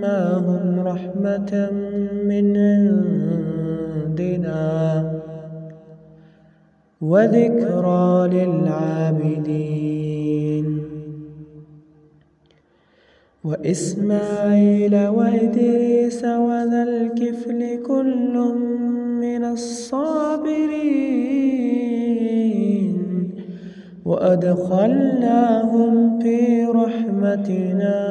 معهم رحمة من عندنا. وذكرى للعابدين. وإسماعيل وإدريس وذا الكفل كل من الصابرين. وأدخلناهم في رحمتنا.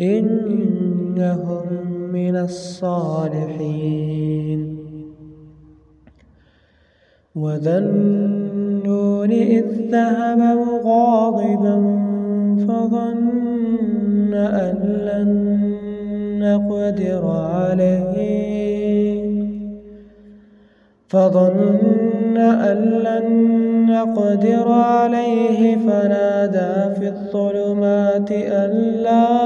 إنهم من الصالحين. وذا النون إذ ذهب مغاضبا فظن أن لن نقدر عليه. فظن أن لن نقدر عليه. فنادى في الظلمات أن لا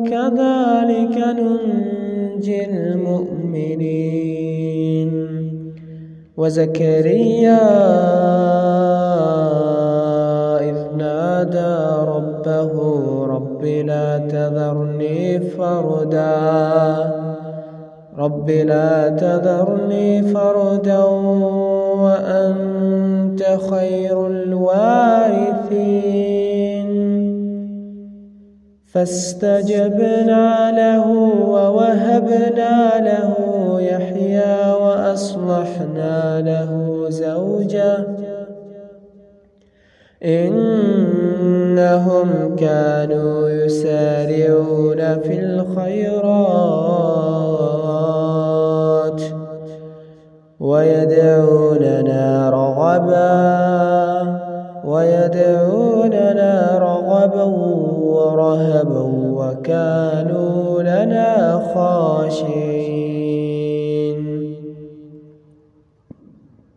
وكذلك ننجي المؤمنين. وزكريا إذ نادى ربه رب لا تذرني فردا. رب لا تذرني فردا وأنت خير الوارثين. فاستجبنا له ووهبنا له يحيى وأصلحنا له زوجه إنهم كانوا يسارعون في الخيرات ويدعوننا ويدعوننا رغبا ورهبا وكانوا لنا خاشعين.